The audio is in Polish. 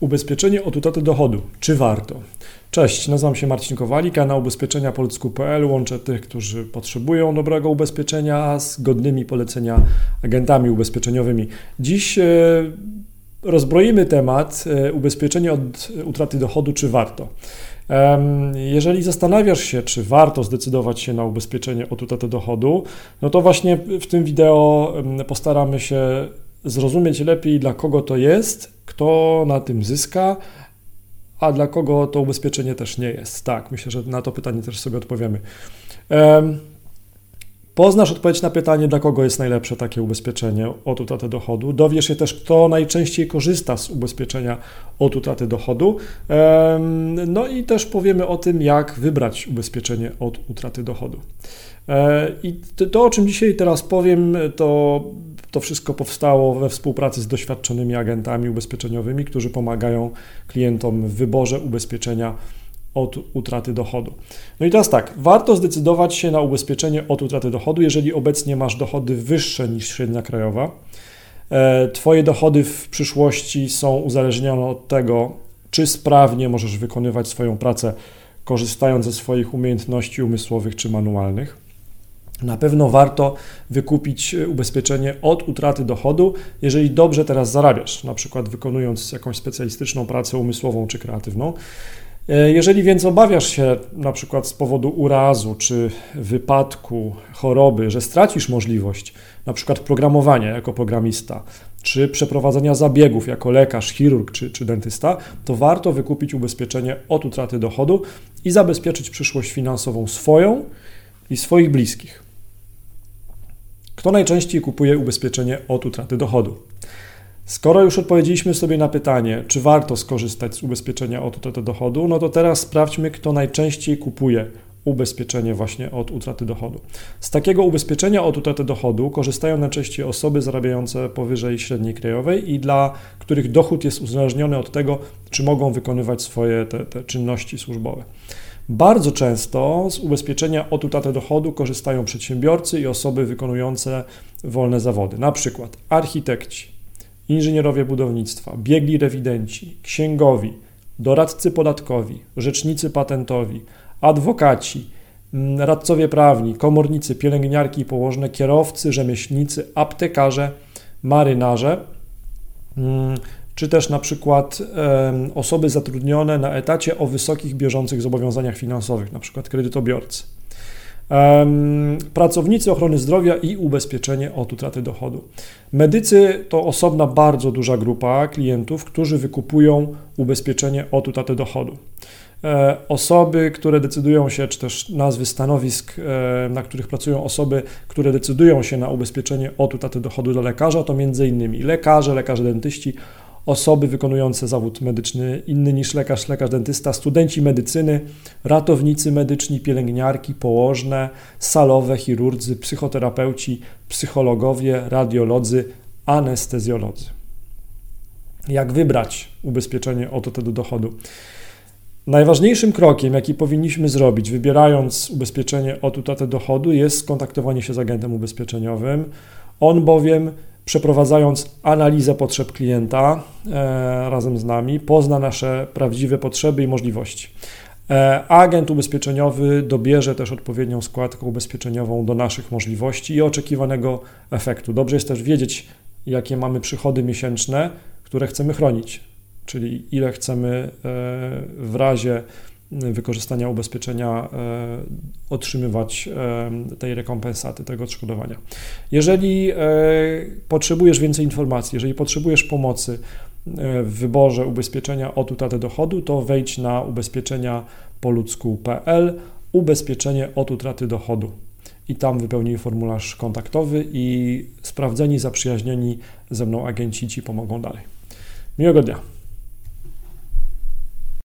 Ubezpieczenie od utraty dochodu. Czy warto? Cześć, nazywam się Marcin Kowalik, a na ubezpieczenia polsku.pl łączę tych, którzy potrzebują dobrego ubezpieczenia z godnymi polecenia agentami ubezpieczeniowymi. Dziś e, rozbroimy temat e, ubezpieczenie od utraty dochodu, czy warto. Jeżeli zastanawiasz się, czy warto zdecydować się na ubezpieczenie od utraty dochodu, no to właśnie w tym wideo postaramy się zrozumieć lepiej, dla kogo to jest, kto na tym zyska, a dla kogo to ubezpieczenie też nie jest. Tak, myślę, że na to pytanie też sobie odpowiemy. Poznasz odpowiedź na pytanie, dla kogo jest najlepsze takie ubezpieczenie od utraty dochodu. Dowiesz się też, kto najczęściej korzysta z ubezpieczenia od utraty dochodu. No i też powiemy o tym, jak wybrać ubezpieczenie od utraty dochodu. E, I to, o czym dzisiaj teraz powiem, to, to wszystko powstało we współpracy z doświadczonymi agentami ubezpieczeniowymi, którzy pomagają klientom w wyborze ubezpieczenia od utraty dochodu. No i teraz tak, warto zdecydować się na ubezpieczenie od utraty dochodu, jeżeli obecnie masz dochody wyższe niż średnia krajowa. E, twoje dochody w przyszłości są uzależnione od tego, czy sprawnie możesz wykonywać swoją pracę, korzystając ze swoich umiejętności umysłowych czy manualnych. Na pewno warto wykupić ubezpieczenie od utraty dochodu, jeżeli dobrze teraz zarabiasz, na przykład wykonując jakąś specjalistyczną pracę umysłową czy kreatywną. E, jeżeli więc obawiasz się na przykład z powodu urazu czy wypadku, choroby, że stracisz możliwość na przykład programowania jako programista, czy przeprowadzenia zabiegów jako lekarz, chirurg czy, czy dentysta, to warto wykupić ubezpieczenie od utraty dochodu i zabezpieczyć przyszłość finansową swoją i swoich bliskich. Kto najczęściej kupuje ubezpieczenie od utraty dochodu? Skoro już odpowiedzieliśmy sobie na pytanie, czy warto skorzystać z ubezpieczenia od utraty dochodu, no to teraz sprawdźmy, kto najczęściej kupuje ubezpieczenie właśnie od utraty dochodu. Z takiego ubezpieczenia od utraty dochodu korzystają najczęściej osoby zarabiające powyżej średniej krajowej i dla których dochód jest uzależniony od tego, czy mogą wykonywać swoje te, te czynności służbowe. Bardzo często z ubezpieczenia od utraty dochodu korzystają przedsiębiorcy i osoby wykonujące wolne zawody, na przykład architekci, inżynierowie budownictwa, biegli rewidenci, księgowi, doradcy podatkowi, rzecznicy patentowi, adwokaci, mm, radcowie prawni, komornicy, pielęgniarki i położne, kierowcy, rzemieślnicy, aptekarze, marynarze, mm, czy też na przykład osoby zatrudnione na etacie o wysokich bieżących zobowiązaniach finansowych, na przykład kredytobiorcy. Pracownicy ochrony zdrowia i ubezpieczenie od utraty dochodu. Medycy to osobna bardzo duża grupa klientów, którzy wykupują ubezpieczenie od utraty dochodu. E, osoby, które decydują się, czy też nazwy stanowisk, e, na których pracują osoby, które decydują się na ubezpieczenie od utraty dochodu do lekarza, to m.in. lekarze, lekarze dentyści, osoby wykonujące zawód medyczny inny niż lekarz, lekarz dentysta, studenci medycyny, ratownicy medyczni, pielęgniarki, położne, salowe, chirurdzy, psychoterapeuci, psychologowie, radiolodzy, anestezjolodzy. Jak wybrać ubezpieczenie od tego dochodu? Najważniejszym krokiem, jaki powinniśmy zrobić, wybierając ubezpieczenie od utraty dochodu, jest skontaktowanie się z agentem ubezpieczeniowym. On bowiem przeprowadzając analizę potrzeb klienta e, razem z nami, pozna nasze prawdziwe potrzeby i możliwości. E, agent ubezpieczeniowy dobierze też odpowiednią składkę ubezpieczeniową do naszych możliwości i oczekiwanego efektu. Dobrze jest też wiedzieć, jakie mamy przychody miesięczne, które chcemy chronić, czyli ile chcemy e, w razie wykorzystania ubezpieczenia e, otrzymywać e, tej rekompensaty, tego odszkodowania. Jeżeli e, potrzebujesz więcej informacji, jeżeli potrzebujesz pomocy w wyborze ubezpieczenia od utraty dochodu, to wejdź na ubezpieczenia poludzku.pl ubezpieczenie od utraty dochodu i tam wypełnij formularz kontaktowy i sprawdzeni, zaprzyjaźnieni ze mną agenci Ci pomogą dalej. Miłego dnia.